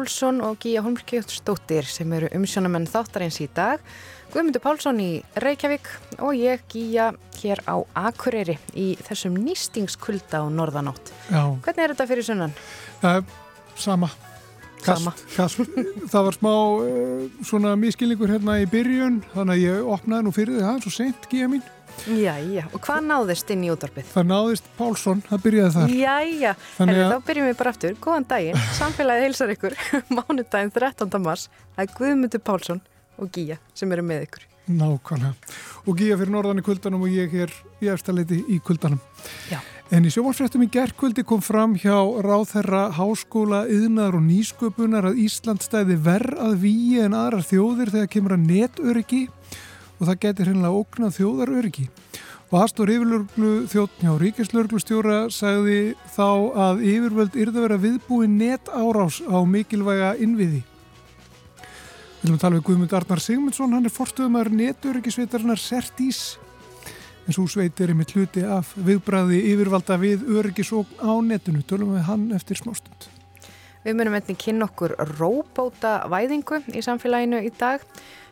Pálsson og Gíja Holmkjöftsdóttir sem eru umsjónamenn þáttarins í dag. Guðmundur Pálsson í Reykjavík og ég Gíja hér á Akureyri í þessum nýstingskulda á norðanótt. Já. Hvernig er þetta fyrir sunnan? Uh, sama. Kast, sama. Kast. Það var smá uh, svona miskilningur hérna í byrjun þannig að ég opnaði nú fyrir það svo sent Gíja mín. Jæja, og hvað náðist inn í útvarpið? Það náðist Pálsson, það byrjaði þar Jæja, Herri, að... þá byrjum við bara aftur Góðan daginn, samfélagið heilsar ykkur Mánudaginn 13. mars Það er Guðmundur Pálsson og Gíja sem eru með ykkur Nákvæmlega, og Gíja fyrir norðan í kuldanum og ég er í eftirleiti í kuldanum Já. En í sjómanfrættum í gerðkvöldi kom fram hjá Ráðherra Háskóla, Yðnar og Nýsköpunar að Ísland stæði verð að víi en aðrar þjóðir þegar kemur að netöryggi og það getur hinnlega ógnað þjóðar öryggi. Og aðstór yfirlörglu þjóttn hjá Ríkislörglustjóra sagði þá að yfirvöld yrða vera viðbúi net árás á mikilvæga innviði. Við viljum tala við Guðmund Arnar Sigmundsson, hann er forstuðumar netöryggisveitarnar Sertís. En svo sveit er einmitt hluti af viðbræði yfirvalda við öryggisókn á netinu. Tölum við hann eftir smástund. Við munum einnig kynna okkur róbóta væðingu í samfélaginu í dag.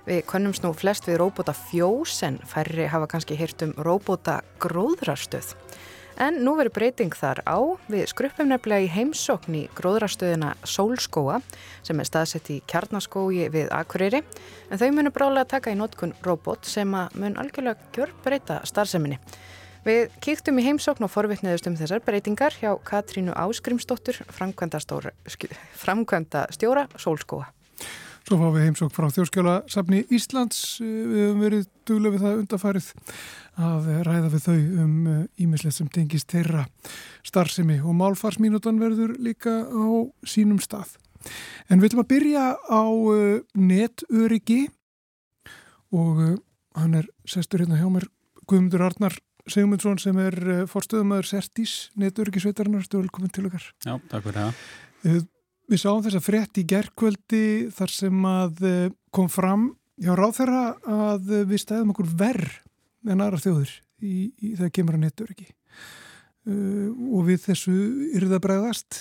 Við konumst nú flest við róbóta fjós en færri hafa kannski hýrt um róbóta gróðrarstöð. En nú verður breyting þar á við skruppum nefnilega í heimsókn í gróðrarstöðina Sólskóa sem er staðsett í kjarnaskói við Akureyri en þau munur brálega taka í notkun róbót sem að mun algjörlega gjör breyta starfseminni. Við kíktum í heimsókn og forvittniðust um þessar breytingar hjá Katrínu Áskrimsdóttur, framkvæmda stjóra Sólskóa. Svo fá við heimsók frá þjóðskjólasafni Íslands. Við höfum verið duglega við það undarfarið að ræða við þau um ímislegt sem tengist þeirra starfsemi og málfarsmínutan verður líka á sínum stað. En við ætlum að byrja á uh, netöryggi og hann er sestur hérna hjá mér Guðmundur Arnar Sigmundsson sem er forstöðumöður Sertís netöryggisveitarnar. Er velkominn til okkar. Já, takk fyrir það. Við sáum þess að frétt í gerðkvöldi þar sem að eh, kom fram hjá ráþæra að við stæðum okkur verð en aðra þjóður í, í það kemur að nettur ekki uh, og við þessu eru það bregðast.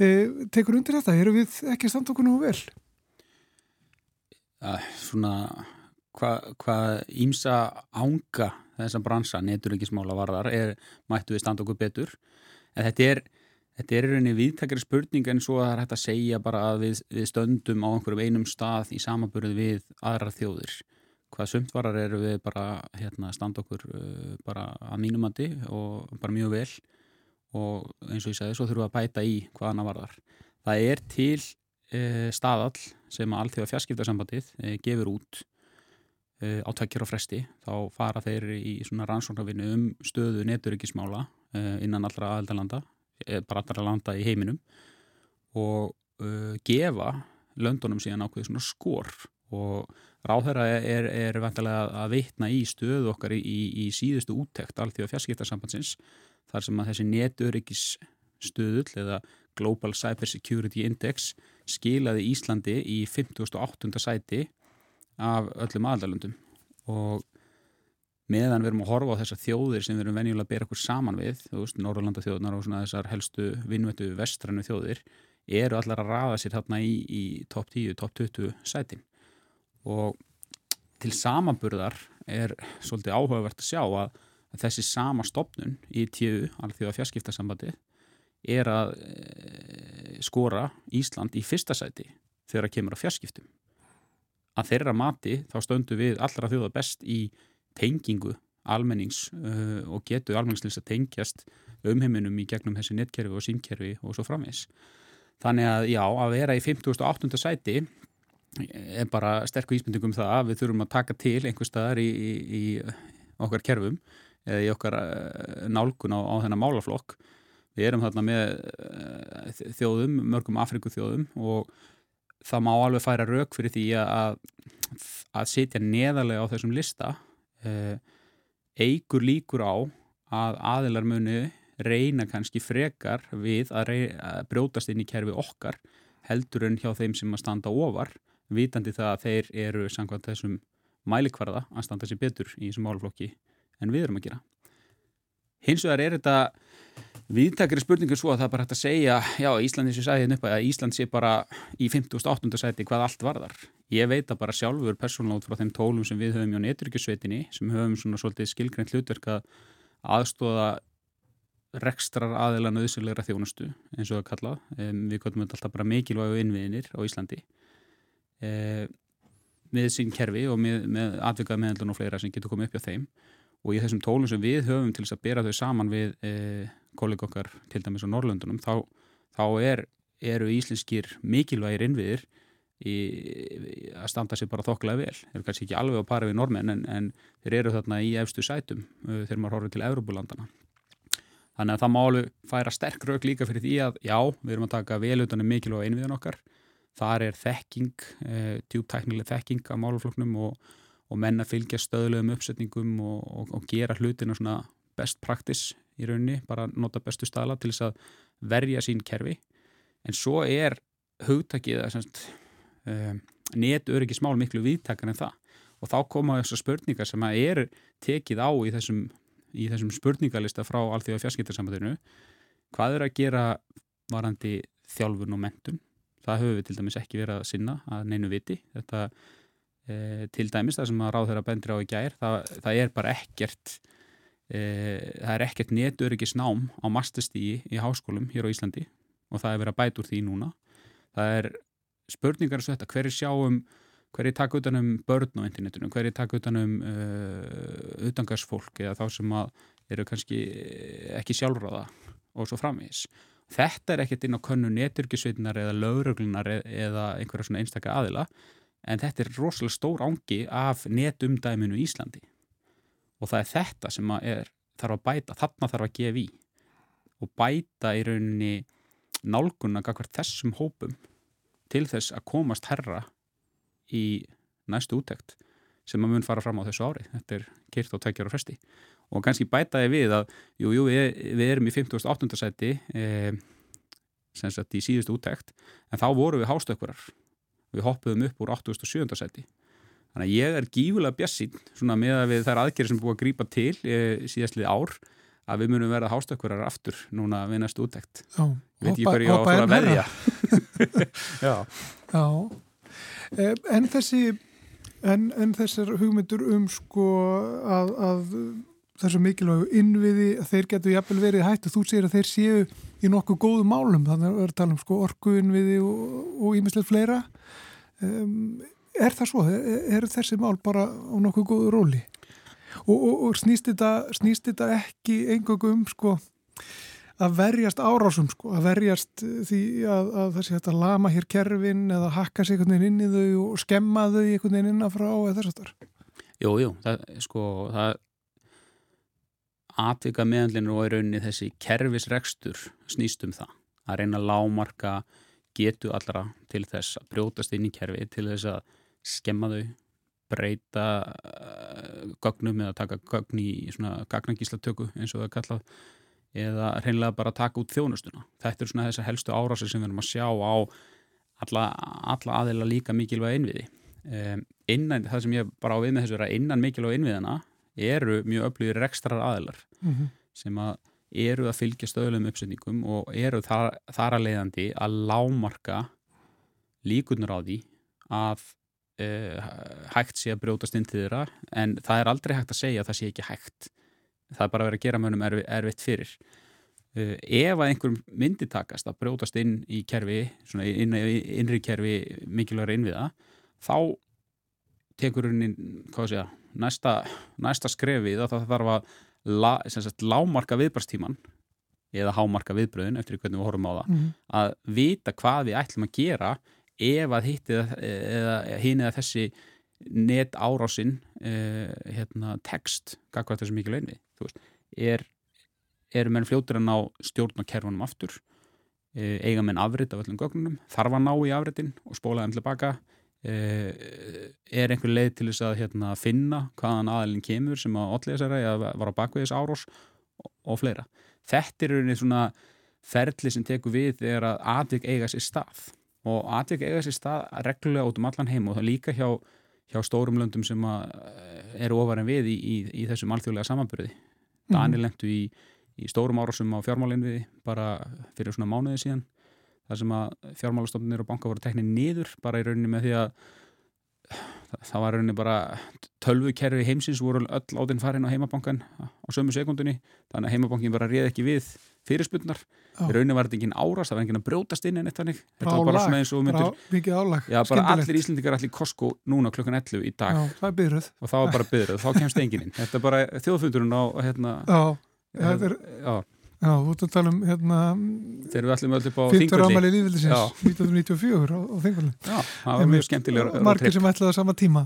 Uh, tekur undir þetta, eru við ekki standa okkur nú vel? Ja, svona hvað hva ímsa ánga þessa bransa, nettur ekki smála varðar er, mættu við standa okkur betur. En þetta er Þetta er rauninni viðtakari spurning en svo að það er hægt að segja bara að við, við stöndum á einhverjum einum stað í samaburð við aðra þjóðir. Hvað sömntvarar eru við bara hérna, standa okkur uh, bara að mínumandi og bara mjög vel og eins og ég sagði svo þurfum við að bæta í hvaðana varðar. Það er til uh, staðall sem að allþjóða fjarskiptarsambandið uh, gefur út uh, á tvekkjur og fresti. Þá fara þeir í svona rannsóknarvinni um stöðu neturökismála uh, innan allra aðeldalanda Eh, bara allra landa í heiminum og uh, gefa löndunum síðan ákveði svona skor og ráðherra er, er vantilega að veitna í stöðu okkar í, í síðustu úttekt allþjóða fjarskiptarsambandsins þar sem að þessi neturikis stöðull eða Global Cyber Security Index skilaði Íslandi í 58. sæti af öllum aðalöndum og meðan við erum að horfa á þessar þjóðir sem við erum venjulega að bera okkur saman við, þú veist, Norrlanda þjóðnar og svona þessar helstu vinnvetu vestrannu þjóðir, eru allar að rafa sér þarna í, í top 10, top 20 sætin. Og til samanburðar er svolítið áhugavert að sjá að, þessi sama stopnun í tíu, alþjóða fjarskiptasambandi er að e, skora Ísland í fyrsta sæti þegar það kemur á fjarskiptum. Að þeirra mati þá stöndu við allra þjóða best í tengingu almennings uh, og getur almenningslins að tengjast umheiminum í gegnum þessi netkerfi og símkerfi og svo framvegs. Þannig að já, að vera í 58. sæti er bara sterkur íspendingum það að við þurfum að taka til einhver staðar í, í, í okkar kerfum eða í okkar uh, nálgun á, á þennan málaflokk. Við erum þarna með uh, þjóðum, mörgum Afriku þjóðum og það má alveg færa rauk fyrir því að, að setja neðarlega á þessum lista eigur líkur á að aðilar muni reyna kannski frekar við að, reyna, að brjótast inn í kerfi okkar heldur en hjá þeim sem að standa ofar vitandi það að þeir eru samkvæmt þessum mælikvarða að standa sér betur í þessum málflokki en við erum að gera. hins vegar er þetta viðtakari spurningu svo að það er bara hægt að segja já, Íslandi sé sæðin upp að Ísland sé bara í 58. sæti hvað allt varðar. Ég veit að bara sjálfur persónlót frá þeim tólum sem við höfum hjá neturikisveitinni sem höfum svona svolítið skilgrænt hlutverk að aðstóða rekstrar aðeila nöðsynlegra þjónustu eins og það kallað. Um, við gotum alltaf bara mikilvægu innviðinir á Íslandi. Um, með sín kerfi og með, með atvikaða meðaldun og fleira sem getur komið upp hjá þeim. Og í þessum tólum sem við höfum til þess að bera þau saman við um, kollega okkar til dæmis á Norrlöndunum þá, þá er, eru íslenskir mikilvægir innviðir í, að standa sér bara þokkulega vel. Þeir eru kannski ekki alveg á pari við normenn en, en þeir eru þarna í efstu sætum uh, þegar maður horfður til Európulandana þannig að það má alveg færa sterk rauk líka fyrir því að já, við erum að taka vel utan um mikilvæga innviðan okkar. Þar er þekking, uh, djúptæknileg þekking af málufloknum og, og menna fylgja stöðlegum uppsetningum og, og, og gera hlutina svona best practice í rauninni, bara nota bestu stala til þess að verja sín kerfi. En svo er hugtakið að um, netöryggismál miklu viðtakan en það. Og þá koma þessar spurningar sem að er tekið á í þessum, í þessum spurningalista frá allþjóða fjarskiptarsambatinu hvað er að gera varandi þjálfun og mentun það höfum við til dæmis ekki verið að sinna að neinu viti. Þetta e, til dæmis það sem að ráð þeirra bendur á í gær það, það er bara ekkert það er ekkert netöryggisnám á mastastígi í háskólum hér á Íslandi og það er verið að bæta úr því núna. Það er spurningar eins og þetta hverju sjáum, hverju taka utanum börn á internetinu, hverju taka utanum uh, eh, utangarsfólk eða þá sem eru kannski ekki sjálfráða og svo framvís þetta er ekkert inn á könnu netöryggisveitinar eða lögröglunar eða einhverja svona einstakka aðila en þetta er rosalega stór ángi af netumdæminu Íslandi og það er þetta sem er, þarf að bæta, þarna þarf að gefa í og bæta í rauninni nálgunna kakvart þessum hópum til þess að komast herra í næstu útækt sem að mun fara fram á þessu ári þetta er kyrt og tækjar og fresti og kannski bætaði við að jú, jú, við, við erum í 58. seti e, sem sagt í síðustu útækt en þá voru við hástökkurar við hoppuðum upp úr 87. seti Þannig að ég er gífulega bjassinn svona með að við þær aðgerið sem búið að grípa til e, síðastlið ár að við munum vera hástökkurar aftur núna við næstu úttækt. Já. Veit ég hverju á að veðja. Já. Já. E, en þessi, en, en þessar hugmyndur um sko að, að þessu mikilvægu innviði að þeir getur jafnvel verið hættu. Þú segir að þeir séu í nokkuð góðu málum þannig að við erum að tala um sko orku innviði og ímislegt fleira. Um, er það svo? Er, þessi mál bara á nokkuð góðu róli? Og, og, og snýst, þetta, snýst þetta ekki einhverju um sko að verjast árásum sko, að verjast því að, að þessi hægt að lama hér kerfin eða hakka sig einhvern veginn inn í þau og skemma þau einhvern veginn innanfrá eða þess að það? Jú, jú, það, sko, það atvika meðanlinu og í rauninni þessi kerfisrekstur snýst um það, að reyna að lámarka getu allra til þess að brjótast inn í kerfi, til þess að skemma þau, breyta uh, gögnum eða taka gögn í svona gagnangíslatöku eins og það er kallað eða reynilega bara taka út þjónustuna. Þetta er svona þessar helstu árásir sem við erum að sjá á alla, alla aðeila líka mikilvæg innviði. Um, innan, það sem ég bara á við með þessu er að innan mikilvæg innviðina eru mjög öflugir rekstrar aðeilar mm -hmm. sem að eru að fylgja stöðlum uppsetningum og eru þar, þar að leiðandi að lámarka líkunar á því að hægt sé að brjótast inn til þeirra en það er aldrei hægt að segja að það sé ekki hægt það er bara að vera að gera mönnum erfi, erfitt fyrir uh, ef að einhver myndi takast að brjótast inn í kerfi svona inn, innri kerfi mikilvægur innviða þá tekur henni næsta, næsta skrefið að það þarf að la, sagt, lámarka viðbrastíman eða hámarka viðbröðin eftir hvernig við horfum á það mm -hmm. að vita hvað við ætlum að gera ef að hittið eða hinn eða þessi net árásinn uh, hérna, text, gagvað þessu mikið launni er, er menn fljótur að ná stjórn á kerfunum aftur uh, eiga menn afrit af öllum gögnunum, þarf að ná í afritin og spóla þeim tilbaka uh, er einhver leið til þess að hérna, finna hvaðan aðalinn kemur sem að otlega sér að var á bakveðis árás og, og fleira. Þetta er einhvern svona ferli sem tekur við þegar að aðvik eiga sér stað og atvik eiga sér stað reglulega út um allan heim og það líka hjá, hjá stórum löndum sem eh, eru ofar en við í, í, í þessum alþjóðlega samanbyrði Daniel lendu í, í stórum árásum á fjármálinviði bara fyrir svona mánuði síðan þar sem að fjármálastofnir og banka voru teknið niður bara í rauninni með því að það var rauninni bara tölvukerfi heimsins voru öll átinn farin á heimabankan á sömu sekundunni þannig að heimabankin bara réð ekki við fyrirspunnar rauninni var þetta engin árast, það var engin að brjótast inn en þetta var bara svona eins og álag, já bara allir íslendikar allir Costco núna klukkan 11 í dag. Já, það er og það var bara byrjuð, þá kemst engin inn. Þetta er bara þjóðfundurinn á hérna, já, það er já Já, þú ert að tala um hérna Þegar við ætlum öll upp á Þingvöldi 50 ámæli lífildisins 1994 á, á Þingvöldi Já, það var mjög skemmtilegur Margir sem ætlaði á sama tíma.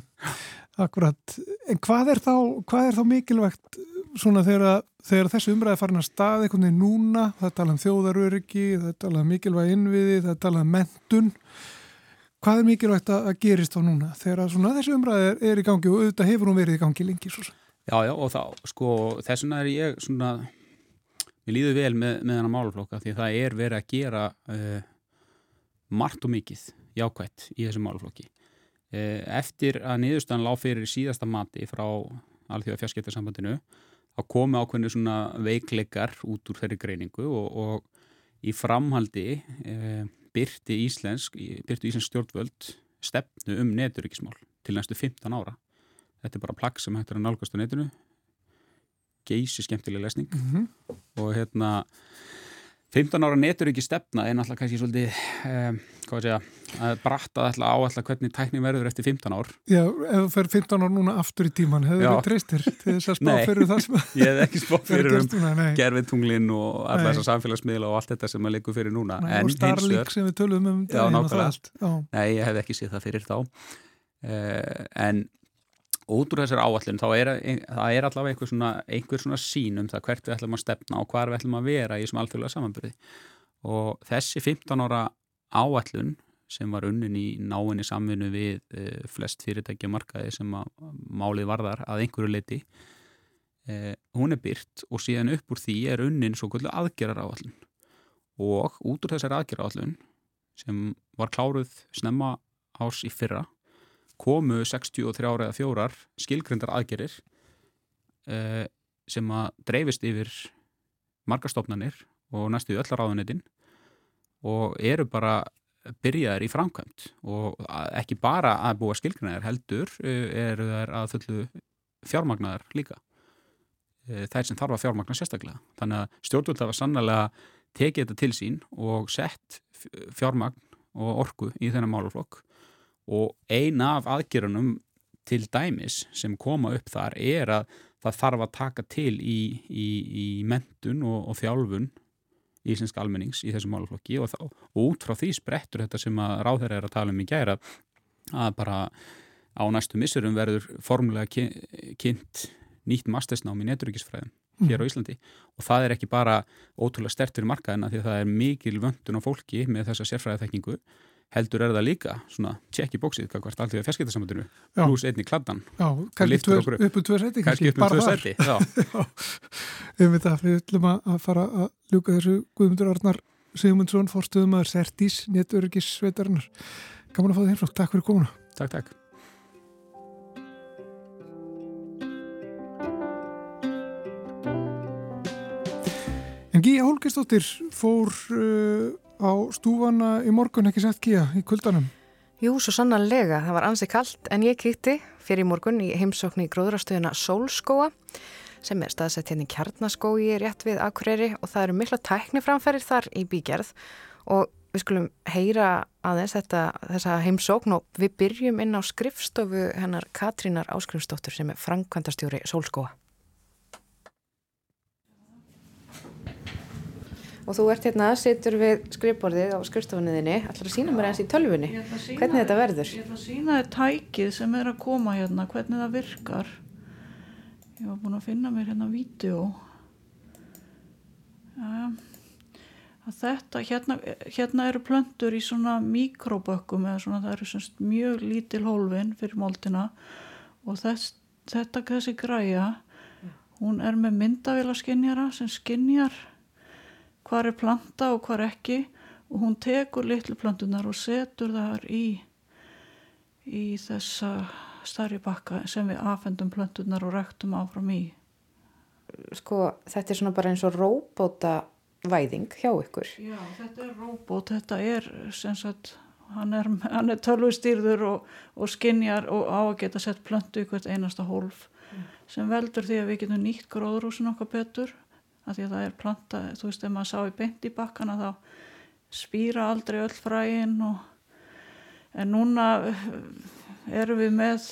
Akkurat, en hvað er þá hvað er þá mikilvægt svona þegar, þegar þessu umræði farin að stað einhvern veginn núna, það tala um þjóðaröryggi það tala um mikilvæg innviði það tala um mentun hvað er mikilvægt að, að gerist þá núna þegar svona, þessu umræði er, er í gangi og auðvitað hefur hún verið í gangi lengi. Já, já, og þá, sko, þessuna er ég svona Mér líður vel með, með hana málflokka því það er verið að gera uh, margt og mikið jákvætt í þessu málflokki. Uh, eftir að niðurstan lág fyrir síðasta mati frá alþjóða fjarskiptarsambandinu þá komi ákveðinu svona veikleikar út úr þeirri greiningu og, og í framhaldi uh, byrti íslensk, byrti íslensk stjórnvöld stefnu um neturíkismál til næstu 15 ára. Þetta er bara plagg sem hættir að nálgast á netinu geysi skemmtileg lesning. Mm -hmm. og hérna 15 ára netur ekki stefna en alltaf kannski svolítið um, ég að bratta alltaf á alltaf hvernig tækning verður eftir 15 ár. Já, ef þú fer 15 ár núna aftur í tíman hefur þú treystir til þess að spá fyrir það sem ég hef ekki spá fyrir um gerfitunglin og alla þessar samfélagsmiðla og allt þetta sem að leikur fyrir núna. Nei, og starlík sem við tölum um já, Nei, ég hef ekki séð það fyrir þá. Uh, en út úr þessar áallin þá er, það er allavega einhver svona, einhver svona sín um það hvert við ætlum að stefna og hvar við ætlum að vera í þessum alþjóðlega samanbyrði og þessi 15 ára áallun sem var unnin í náinni samvinnu við uh, flest fyrirtækja markaði sem að málið varðar að einhverju leiti uh, hún er byrt og síðan upp úr því er unnin svo kvöldu aðgerrar áallun og út úr þessar aðgerrar áallun sem var kláruð snemma árs í fyrra komu 63 ára eða fjórar skilgrindar aðgerir uh, sem að dreifist yfir margastofnanir og næstu öllar áðunetin og eru bara byrjaðir í framkvæmt og ekki bara að búa skilgrinnar heldur uh, eru þær að fullu fjármagnar líka. Uh, þær sem þarf að fjármagna sérstaklega. Þannig að stjórnvöld hafa sannlega tekið þetta til sín og sett fjármagn og orku í þennan máluflokk og eina af aðgerunum til dæmis sem koma upp þar er að það þarf að taka til í, í, í mentun og, og þjálfun íslensk almennings í þessum máluflokki og, og út frá því sprettur þetta sem að ráðherra er að tala um í gæra að bara á næstu missurum verður formulega kynnt nýtt mastersnám í neturíkisfræðum hér á mm. Íslandi. Og það er ekki bara ótrúlega stertur í markaðina því að það er mikil vöndun á fólki með þessa sérfræðaþekkingu heldur er það líka svona tjekk í bóksið hvert alltaf er feskitasamöndinu pluss einni kladdan Já, kannski tvö, upp. um tvö seti kannski upp um tvö seti Við veitum að við ætlum að fara að ljúka þessu. Guðmundur Arnar Sigmundsson fórstuðum að Sertís Netörgis Sveitarnar Gaman að fá það heimsótt, takk fyrir komuna. Takk, takk. En Gíja Hólkistóttir fór uh, á stúfana í morgun ekki sett Gíja í kuldanum? Jú, svo sannanlega. Það var ansi kallt en ég kýtti fyrir morgun í heimsókn í gróðrastöðuna Sólskóa sem er staðsett hérna í kjarnaskói rétt við Akureyri og það eru mikla tækniframferðir þar í bígerð og við skulum heyra aðeins þetta, þessa heimsókn og við byrjum inn á skrifstofu hennar Katrínar Áskrifstóttur sem er framkvæmdastjóri Sólskóa. Og þú ert hérna, situr við skrifborðið á skrifstofunniðinni, ætlar að sína mér eins í tölfunni sína, hvernig þetta verður? ég ætla að sína þér tækið sem er að koma hérna hvernig það virkar. Ég var búin að finna mér hérna vídeo ja, þetta hérna, hérna eru plöndur í svona mikrobökkum eða svona það eru semst mjög lítil hólfin fyrir moldina. Og þess, þetta þessi græja hún er með myndavilaskinjara sem skinjar hvað er planta og hvað er ekki og hún tekur litlu plantunar og setur þar í í þessa starri bakka sem við afhendum plantunar og rektum áfram í sko, þetta er svona bara eins og róbóta væðing hjá ykkur. Já, þetta er róbót, þetta er sem sagt, hann er, er tölvustýrður og, og skinjar og á að geta sett plöntu í hvert einasta hólf mm. sem veldur því að við getum nýtt gróðrúsin okkar betur að því að það er planta, þú veist, ef maður sá í beint í bakkana þá spýra aldrei öll fræin og en núna eh, erum við með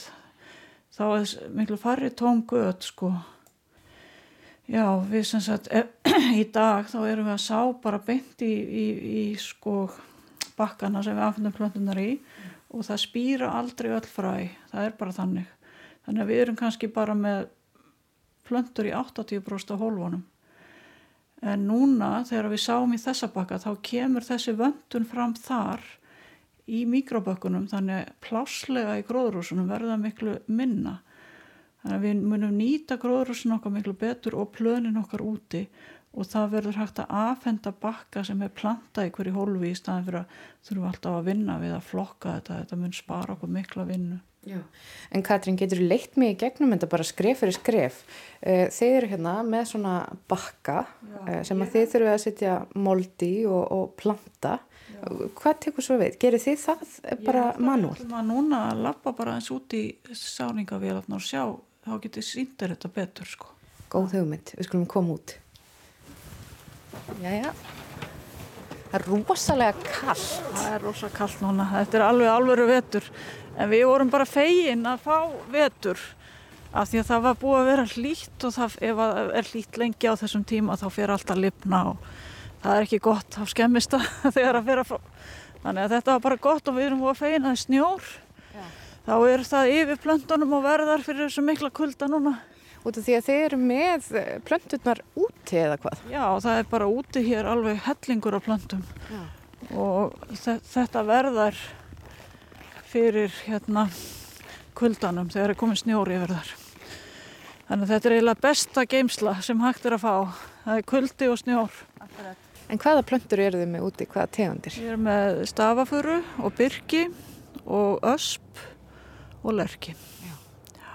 þá er miklu farri tóm göð sko. Já við sem sagt e, í dag þá erum við að sá bara beint í, í, í sko bakkana sem við afhendum plöntunar í mm. og það spýra aldrei öll fræ. Það er bara þannig. Þannig að við erum kannski bara með plöntur í 80% af hólfunum en núna þegar við sáum í þessa bakka þá kemur þessi vöndun fram þar í mikrobökkunum þannig pláslega í gróðrúsunum verða miklu minna. Þannig að við munum nýta gróðrúsun okkar miklu betur og plönin okkar úti og það verður hægt að afhenda bakka sem er planta í hverju hólfi í staðin fyrir að þurfum alltaf að vinna við að flokka þetta, þetta mun spara okkur mikla vinnu Já. En Katrín, getur þú leitt mig í gegnum þetta bara skref fyrir skref? Eh, þeir eru hérna með svona bakka Já, eh, sem að þið þurfum að setja moldi og, og planta. Hvað tekur svo við? Gerir þið það bara manúl? Já, það núna að lappa bara eins út í sáningavélarna og sjá, þá getur síndir þetta betur sko. Góð hugmynd, við skulum koma út. Jæja. Það er rosalega kallt Það er rosalega kallt núna, þetta er alveg alveru vetur en við vorum bara fegin að fá vetur af því að það var búið að vera hlýtt og það, ef það er hlýtt lengi á þessum tíma þá fyrir alltaf lifna og það er ekki gott á skemmista þegar að fyrir að frá. Þannig að þetta var bara gott og við erum búið að feina það snjór. Já. Þá er það yfir plöntunum og verðar fyrir þessu mikla kulda núna. Út af því að þeir eru með plönturnar úti eða hvað? Já, það er bara úti hér alveg hellingur af plöntum. Já. Og þetta verðar fyrir hérna kuldanum þegar það er komið snjóri yfir þar. Þannig að þetta er eiginlega besta geimsla sem hægt er að fá. Það er kuldi og snjór. En hvaða plöntur eru þið með úti, hvaða tegundir? Ég er með stafafuru og byrki og ösp og lörki. Já. Já.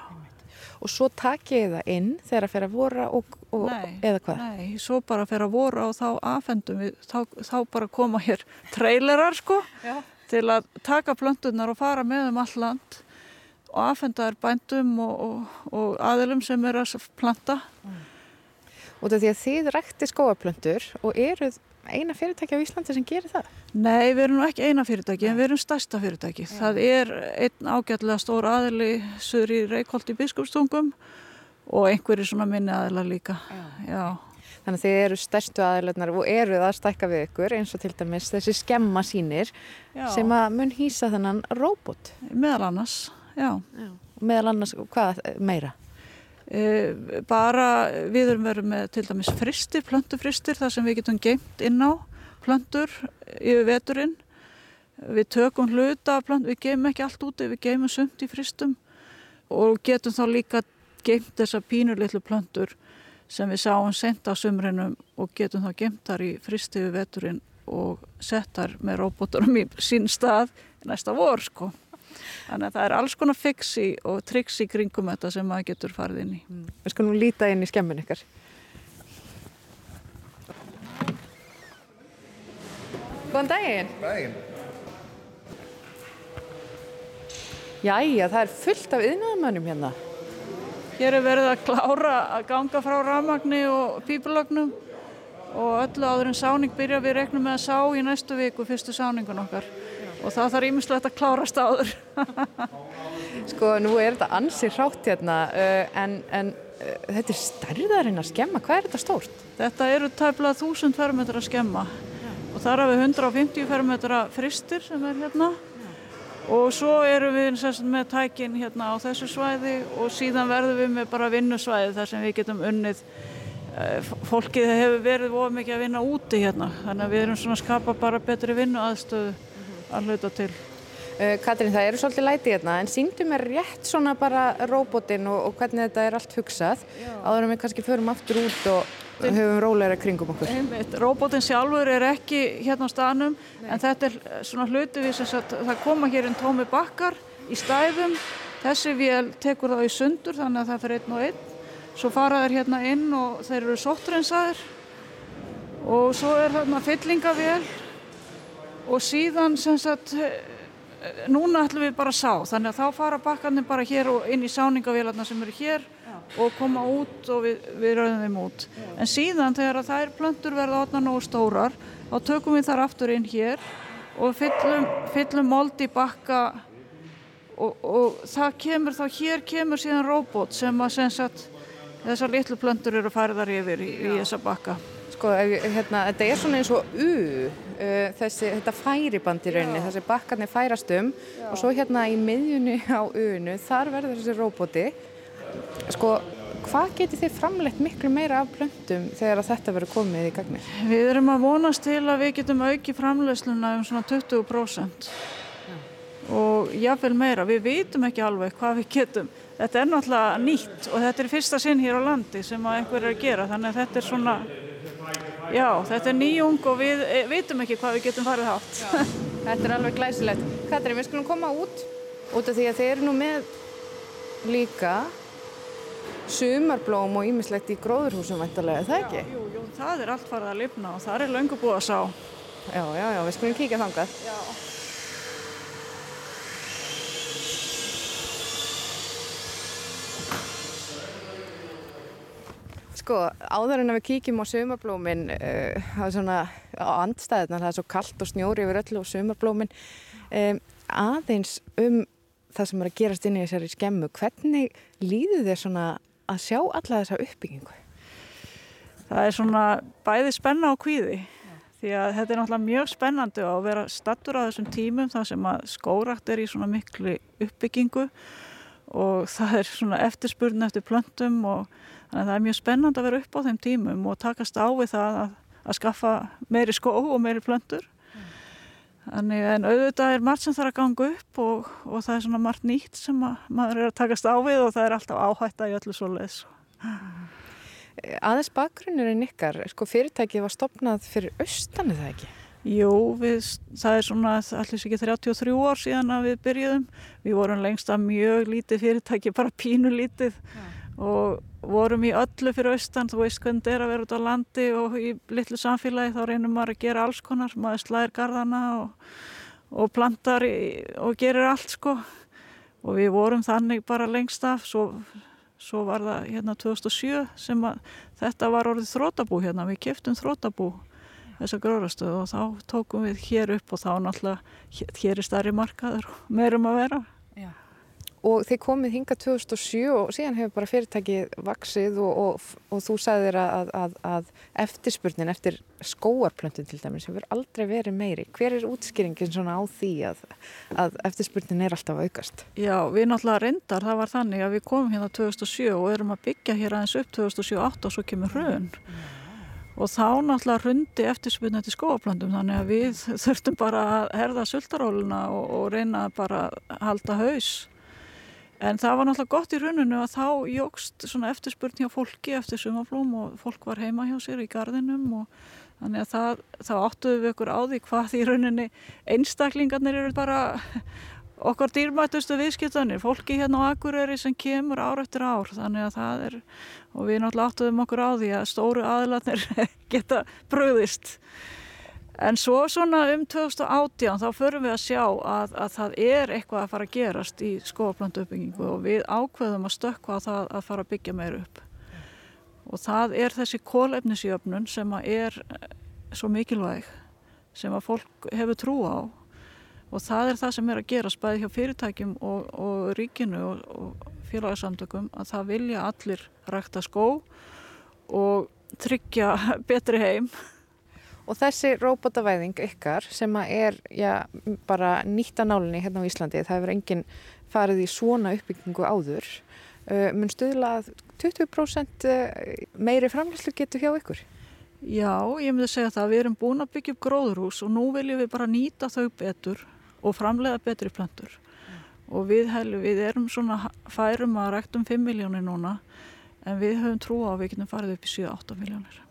Og svo takið það inn þegar það fer að vora og, og nei, eða hvað? Nei, svo bara fer að vora og þá afhendum við, þá, þá bara koma hér trailerar sko Já. Til að taka plöntunar og fara með um all land og afhenda þær bændum og, og, og aðilum sem er að planta. Mm. Út af því að þið rætti skóaplöntur og eruð eina fyrirtæki á Íslandi sem gerir það? Nei, við erum ekki eina fyrirtæki, en við erum stærsta fyrirtæki. Já. Það er einn ágætlega stór aðli söður í Reykjólt í biskupstungum og einhverjir svona minni aðla líka. Já. Já. Þannig að þið eru stærstu aðlarnar og eruð að stækka við ykkur eins og til dæmis þessi skemma sínir já. sem að mun hýsa þennan róbot. Meðal annars, já. já. Meðal annars, hvað meira? E, bara við erum verið með til dæmis fristir, plöntufristir þar sem við getum geimt inn á plöntur yfir veturinn við tökum hluta plönt, við geimum ekki allt úti, við geimum sumt í fristum og getum þá líka geimt þessa pínulitlu plöntur sem við sáum senda á sumrinum og getum þá geimt þar í fristi yfir veturinn og settar með robotunum í sín stað næsta vor sko Þannig að það er alls konar fixi og triksi kringum þetta sem maður getur farið inn í. Mm. Við skulum líta inn í skemmin ykkar. Góðan daginn. Daginn. Jæja, það er fullt af yðnaðamönnum hérna. Hér er verið að klára að ganga frá ramagni og pípulagnum og öllu áður en sáning byrja við reknum með að sá í næstu viku fyrstu sáningun okkar og það þarf ímislegt að klárast áður. sko, nú er þetta ansið hrátt hérna, uh, en, en uh, þetta er stærðarinn að skemma. Hvað er þetta stórt? Þetta eru tæplað 1000 fermetra að skemma og þar hafum við 150 fermetra fristir sem er hérna. Og svo eru við sagt, með tækin hérna á þessu svæði og síðan verðum við með bara vinnusvæði þar sem við getum unnið uh, fólkið hefur verið of mikið að vinna úti hérna. Þannig að við erum svona að skapa bara betri vinnu aðstöðu að hluta til. Uh, Katrín, það eru svolítið lætið hérna, en síngdu mér rétt svona bara róbotinn og, og hvernig þetta er allt hugsað, áður en við kannski förum aftur út og höfum róleira kringum okkur. Róbotinn sjálfur er ekki hérna á staðnum, Nei. en þetta er svona við að það koma hér einn tómi bakkar í stæðum, þessi vél tekur það í sundur þannig að það fyrir einn og einn, svo fara þeir hérna inn og þeir eru sóttrensaðir og svo er þarna fyllingavél og síðan sem sagt núna ætlum við bara að sá þannig að þá fara bakkarnir bara hér og inn í sáningavélarna sem eru hér. Og koma út og við, við rauðum þeim út en síðan þegar þær plöntur verða átna nógu stórar þá tökum við þar aftur inn hér og fyllum, fyllum mold í bakka og, og það kemur þá hér kemur síðan robot sem að sem sagt, þessar litlu plöntur eru færðar yfir í, í þessa bakka Sko, hérna, þetta er svona eins og U, uh, þessi, þetta færiband í rauninni, þessi bakkarnir færast um Já. og svo hérna í miðjunni á U-nu, þar verður þessi roboti. Sko, hvað getur þið framleitt miklu meira af blöndum þegar þetta verður komið í gagnir? Við erum að vonast til að við getum auki framleiðsluna um svona 20% Já. og jáfnveil meira. Við vitum ekki alveg hvað við getum. Þetta er náttúrulega nýtt og þetta er fyrsta sinn hér á landi sem að einhver er að gera, þannig að þetta er svona Já, þetta er nýjung og við e, vitum ekki hvað við getum farið hátt. þetta er alveg glæsilegt. Katrin, við skulum koma út út af því að þeir eru nú með líka sumarblóm og ímislegt í gróðurhúsum vantarlega, er það ekki? Já, jú, jú, það er allt farið að lifna og það er löngu búið að sá. Já, já, já, við skulum kíka þangað. Já. Sko, áður en að við kíkjum á sumarblómin uh, það er svona á andstæðina það er svo kallt og snjóri yfir öllu og sumarblómin um, aðeins um það sem er að gerast inn í þessari skemmu hvernig líður þér svona að sjá alla þessa uppbyggingu? Það er svona bæði spenna og kvíði því að þetta er náttúrulega mjög spennandi að vera stattur á þessum tímum þar sem að skórakt er í svona miklu uppbyggingu og það er svona eftirspurn eftir plöntum og Þannig að það er mjög spennand að vera upp á þeim tímum og takast á við það að, að skaffa meiri skó og meiri plöndur. Þannig en auðvitað er margt sem þarf að ganga upp og, og það er svona margt nýtt sem maður er að takast á við og það er alltaf áhætta í öllu svo leiðs. Aðeins bakgrunnurinn ykkar, sko fyrirtækið var stopnað fyrir austan eða ekki? Jú, við, það er svona allir ekki 33 ár síðan að við byrjuðum. Við vorum lengst að mjög lítið fyrirtæki, bara pínu lítið. Ja og vorum í öllu fyrir austan, þú veist hvernig þetta er að vera út á landi og í litlu samfélagi þá reynum maður að gera alls konar, maður slæðir gardana og, og plantar í, og gerir allt sko. Og við vorum þannig bara lengst af. Svo, svo var það hérna 2007 sem að þetta var orðið þrótabú hérna, við keftum þrótabú þessa gróðrastöðu og þá tókum við hér upp og þá náttúrulega hér er starri markaður og meirum að vera og þið komið hinga 2007 og síðan hefur bara fyrirtækið vaksið og, og, og þú sagðir að, að, að eftirspurnin eftir skóarplöntin til dæmis hefur aldrei verið meiri. Hver er útskýringin svona á því að, að eftirspurnin er alltaf aukast? Já, við náttúrulega reyndar, það var þannig að við komum hérna 2007 og erum að byggja hér aðeins upp 2007-2008 og svo kemur hröðun. Mm. Og þá náttúrulega rundi eftirspurnin til skóarplöntum þannig að við þurftum bara að herða sultaróluna og, og reyna bara að halda haus En það var náttúrulega gott í rauninu að þá jógst eftirspurn hjá fólki eftir sumaflóm og fólk var heima hjá sér í gardinum og þannig að það, þá áttuðu við okkur á því hvað í rauninni einstaklingarnir eru bara okkar dýrmættustu viðskiptanir, fólki hérna á Akureyri sem kemur ár eftir ár þannig að það er, og við náttúrulega áttuðum okkur á því að stóru aðlarnir geta bröðist En svo svona um 2018 þá förum við að sjá að, að það er eitthvað að fara að gerast í skóaplantu uppbyggingu og við ákveðum að stökka að að fara að byggja meir upp. Og það er þessi kólefnisjöfnun sem er eh, svo mikilvæg, sem að fólk hefur trú á og það er það sem er að gerast bæði hjá fyrirtækjum og, og ríkinu og, og félagsamtökum að það vilja allir rækta skó og tryggja betri heim Og þessi róbótavæðing ykkar sem er já, bara nýtt að nálinni hérna á Íslandi, það hefur enginn farið í svona uppbyggingu áður, uh, mun stuðla að 20% uh, meiri framlæslu getur hjá ykkur? Já, ég myndi segja það. Við erum búin að byggja upp gróðurhús og nú viljum við bara nýta þau betur og framlega betri plantur. Mm. Og við, hel, við erum svona færum að ræktum 5 miljónir núna en við höfum trú á að við getum farið upp í 7-8 miljónir.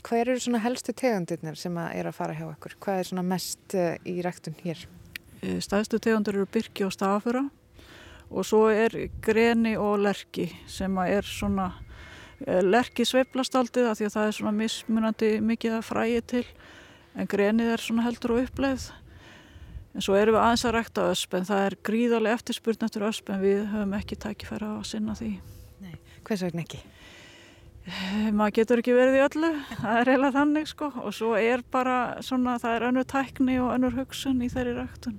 Hver eru svona helstu tegundirnir sem að er að fara hjá okkur? Hvað er svona mest uh, í ræktun hér? Eh, stæðstu tegundir eru byrki og stafura og svo er greni og lerki sem er svona eh, lerki sveiflast aldrei því að það er svona mismunandi mikið að fræði til en grenið er svona heldur og uppleið en svo erum við aðeins að rækta ösp en það er gríðarlega eftirspurn eftir ösp en við höfum ekki tækifæra að sinna því Nei, hvers vegna ekki? Eh, maður getur ekki verið í öllu það er eiginlega þannig sko. Og svo er bara svona það er önnur tækni og önnur hugsun í þeirri ræktun.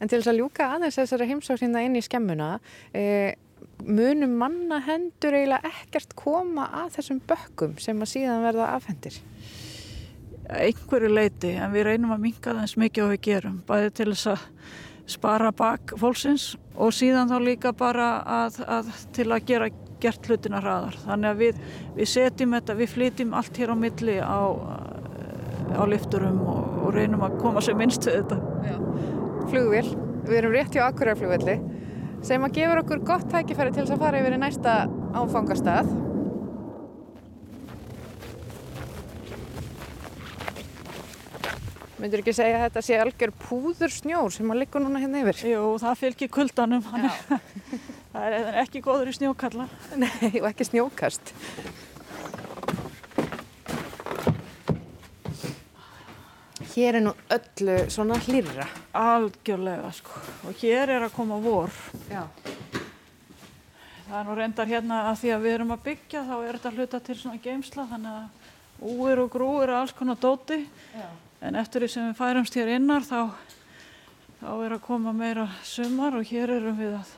En til þess að ljúka aðeins þessari heimsóknina inn í skemmuna, e, munum manna hendur eiginlega ekkert koma að þessum bökkum sem að síðan verða afhendir? Einhverju leiti, en við reynum að minga það eins mikið og við gerum, bæði til þess að spara bak fólksins og síðan þá líka bara að, að til að gera gert hlutina hraðar. Þannig að við, við setjum þetta, við flytjum allt hér á milli á, á lifturum og, og reynum að koma sér minnst við þetta. Já flugvél. Við erum rétt hjá Akureyflugvelli sem að gefur okkur gott tækifæri til þess að fara yfir í næsta áfangastað. Myndur ekki segja að þetta sé algjör púður snjór sem að liggja núna hérna yfir? Jú, það fylgir kuldanum. það er ekki góður í snjókalla. Nei, og ekki snjókast. hér er nú öllu svona hlýra. Algjörlega sko og hér er að koma vor. Já. Það er nú reyndar hérna að því að við erum að byggja þá er þetta hluta til svona geimsla þannig að úir og grúir er alls konar dóti Já. en eftir því sem við færumst hér innar þá, þá er að koma meira sumar og hér erum við að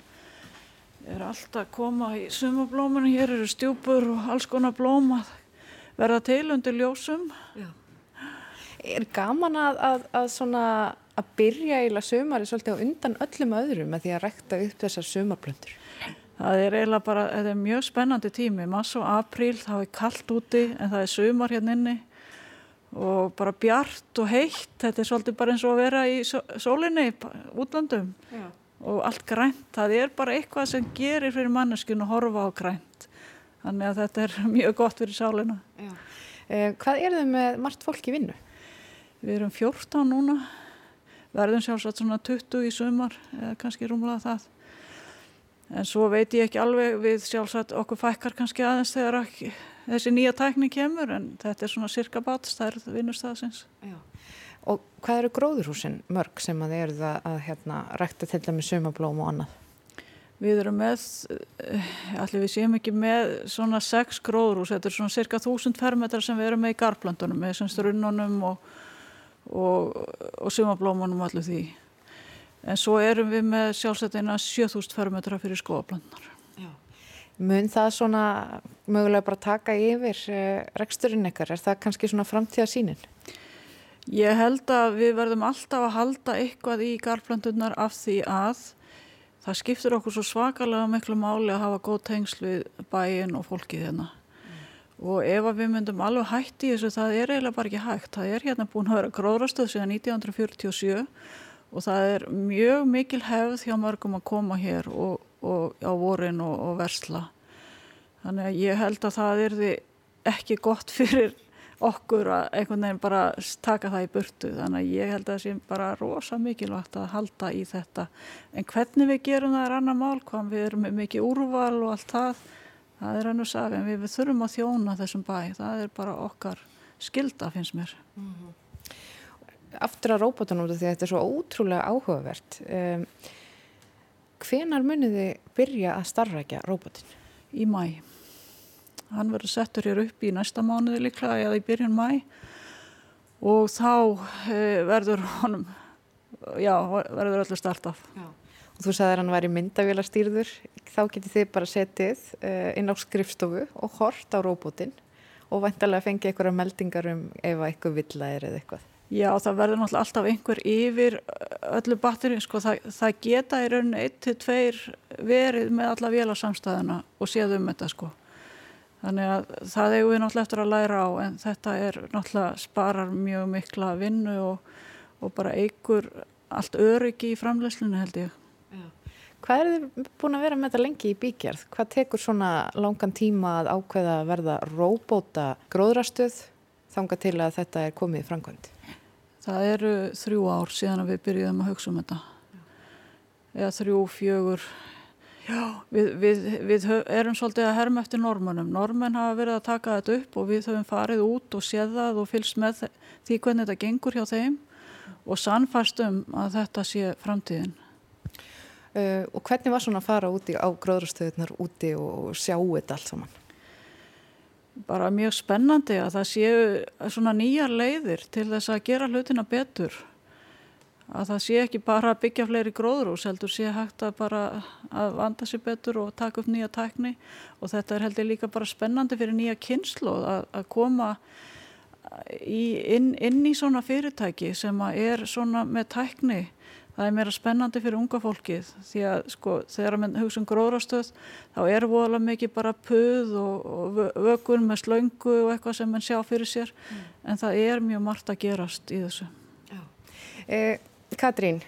er alltaf að koma í sumablómanu, hér eru stjúpur og alls konar blóm að verða til undir ljósum. Já er gaman að, að, að, svona, að byrja eiginlega sömari svolítið á undan öllum öðrum með því að rekta upp þessar sömarblöndur? Það er eiginlega bara, þetta er mjög spennandi tími, mass og apríl, það er kallt úti en það er sömar hérna inni og bara bjart og heitt, þetta er svolítið bara eins og að vera í sólinni, útlandum Já. Og allt grænt, það er bara eitthvað sem gerir fyrir manneskun að horfa á grænt, þannig að þetta er mjög gott fyrir sálina. Eh, hvað er þau með margt fólk í vinnu? Við erum 14 núna, verðum sjálfsagt svona 20 í sumar eða kannski rúmlega það. En svo veit ég ekki alveg við sjálfsagt okkur fækkar kannski aðeins þegar ekki, þessi nýja tækning kemur en þetta er svona cirka bátstærð vinnustæðasins. Og hvað eru gróðurhúsin mörg sem að þið eruð að, að hérna, rækta til dæmi sumablóm og annað? Við erum með, eh, allir við séum ekki með svona sex gróðurhús, þetta er svona cirka þúsund fermetrar sem við erum með í garplöndunum, með semst runnunum og og, og sumablómanum allir því. En svo erum við með sjálfsættina 7000 fermetra fyrir skóaplannar Mun það svona mögulega bara taka yfir uh, reksturinn ykkar, er það kannski svona framtíða sínin? Ég held að við verðum alltaf að halda eitthvað í garflandunar af því að það skiptir okkur svo svakalega miklu máli að hafa góð tengsl við bæin og fólkið hérna. Og ef við myndum alveg hætti þessu það er eiginlega bara ekki hægt. Það er hérna búin að vera gróðrastöð síðan 1947 og það er mjög mikil hefð hjá mörgum að koma hér og, og á vorin og, og versla. Þannig að ég held að það er því ekki gott fyrir okkur að einhvern veginn bara taka það í burtu. Þannig að ég held að það sé bara rosa mikilvægt að halda í þetta. En hvernig við gerum það er annar mál hvað við erum með mikið úrval og allt það. Það er annars af en við, þurfum að þjóna þessum bæ. Það er bara okkar skilda finnst mér. Mm -hmm. Aftur að róbotunum því að þetta er svo ótrúlega áhugavert. Um, hvenar munið þið byrja að starfrækja róbotin? Í mæ hann verður settur hér upp í næsta mánuði líklega eða í byrjun mæ og þá e, verður honum já, verður öllu startað. Já. Og þú sagði að hann væri myndavélastýrður þá getið þið bara setið uh, inn á skrifstofu og hort á róbótinn og vantarlega fengið einhverja meldingar um ef eitthvað vilja er eða eitthvað. Já, það verður náttúrulega alltaf einhver yfir öllu batterið, sko, það, það geta í rauninu 1-2 verið með alla vélarsamstæðuna og séð um þetta, sko. Þannig að það hefur við náttúrulega eftir að læra á, en þetta er náttúrulega sparar mjög mikla vinnu og, og bara eigur allt öryggi í framleyslinu, held ég. Hvað er þið búin að vera með þetta lengi í bíkjarð? Hvað tekur svona langan tíma að ákveða að verða róbóta gróðrastöð þanga til að þetta er komið í framkvæmt? Það eru þrjú ár síðan að við byrjuðum að hugsa um þetta. Eða þrjú, fjögur. Já, við, við, við erum svolítið að herma eftir normunum. Normun hafa verið að taka þetta upp og við höfum farið út og séð það og fylgst með því hvernig þetta gengur hjá þeim og sannfast um að þetta sé framtíðin. Uh, og hvernig var svona að fara úti á gróðrastöðunar úti og sjá þetta allt saman? Bara mjög spennandi að það séu svona nýjar leiðir til þess að gera hlutina betur að það sé ekki bara að byggja fleiri gróðrús heldur sé hægt að bara að vanda sér betur og taka upp nýja tækni og þetta er heldur líka bara spennandi fyrir nýja kynslu að, að koma í, inn, inn í svona fyrirtæki sem er svona með tækni það er meira spennandi fyrir unga fólkið því að sko þegar mann hugsa um gróðrastöð þá er voðalega mikið bara puð og, og vögun með slöngu og eitthvað sem mann sjá fyrir sér mm. en það er mjög margt að gerast í þessu Já. Eh, Katrín,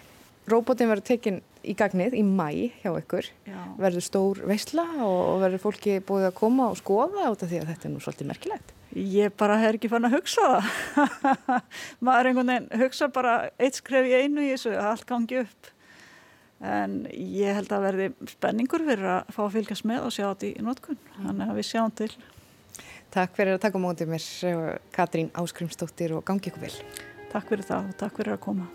robotin verður tekinn í gagnið í mæ hjá ykkur. Já. verður stór veistla og verður fólki búið að koma og skoða át af því að þetta er nú svolítið merkilegt? Ég bara hef ekki fann að hugsa það. Maður einhvern veginn hugsa bara eitt skref í einu í þessu allt gangi upp. En ég held að verði spenningur fyrir að fá að fylgjast með og sjá þetta í notkun. Þannig að við sjáum til. Takk fyrir að taka mótið mér Katrín Áskrimsdóttir og gangi ykkur vel. Takk fyrir það og takk fyrir að koma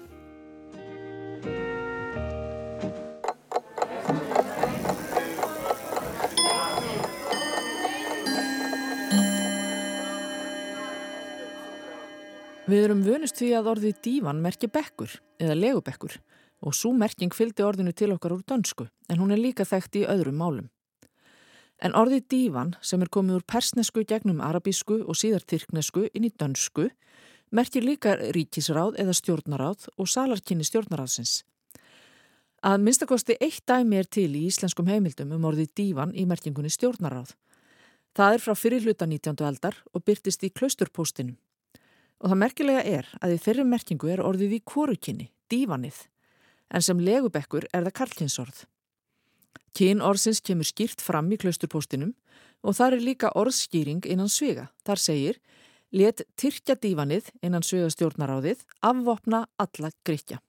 Við erum vunist því að orðið dívan merkir bekkur eða legubekkur og svo merking fylgdi orðinu til okkar úr dönsku en hún er líka þekkt í öðrum málum. En orðið dívan sem er komið úr persnesku gegnum arabísku og síðar tyrknesku inn í dönsku merkir líka ríkisráð eða stjórnaráð og salarkynni stjórnaráðsins. Að minnstakosti eitt dæmi er til í íslenskum heimildum um orðið dívan í merkingunni stjórnaráð. Það er frá fyrirluta 19. aldar og byrtist í klausturpóstinum. Og það merkilega er að í þeirri merkingu er orðið í kórukinni, dívanið, en sem legubekkur er það karlkinsorð. Kyn orðsins kemur skýrt fram í klausturpostinum og þar er líka orðskýring innan svega. Þar segir, let tyrkja dívanið innan svega stjórnaráðið, afvopna alla gríkja.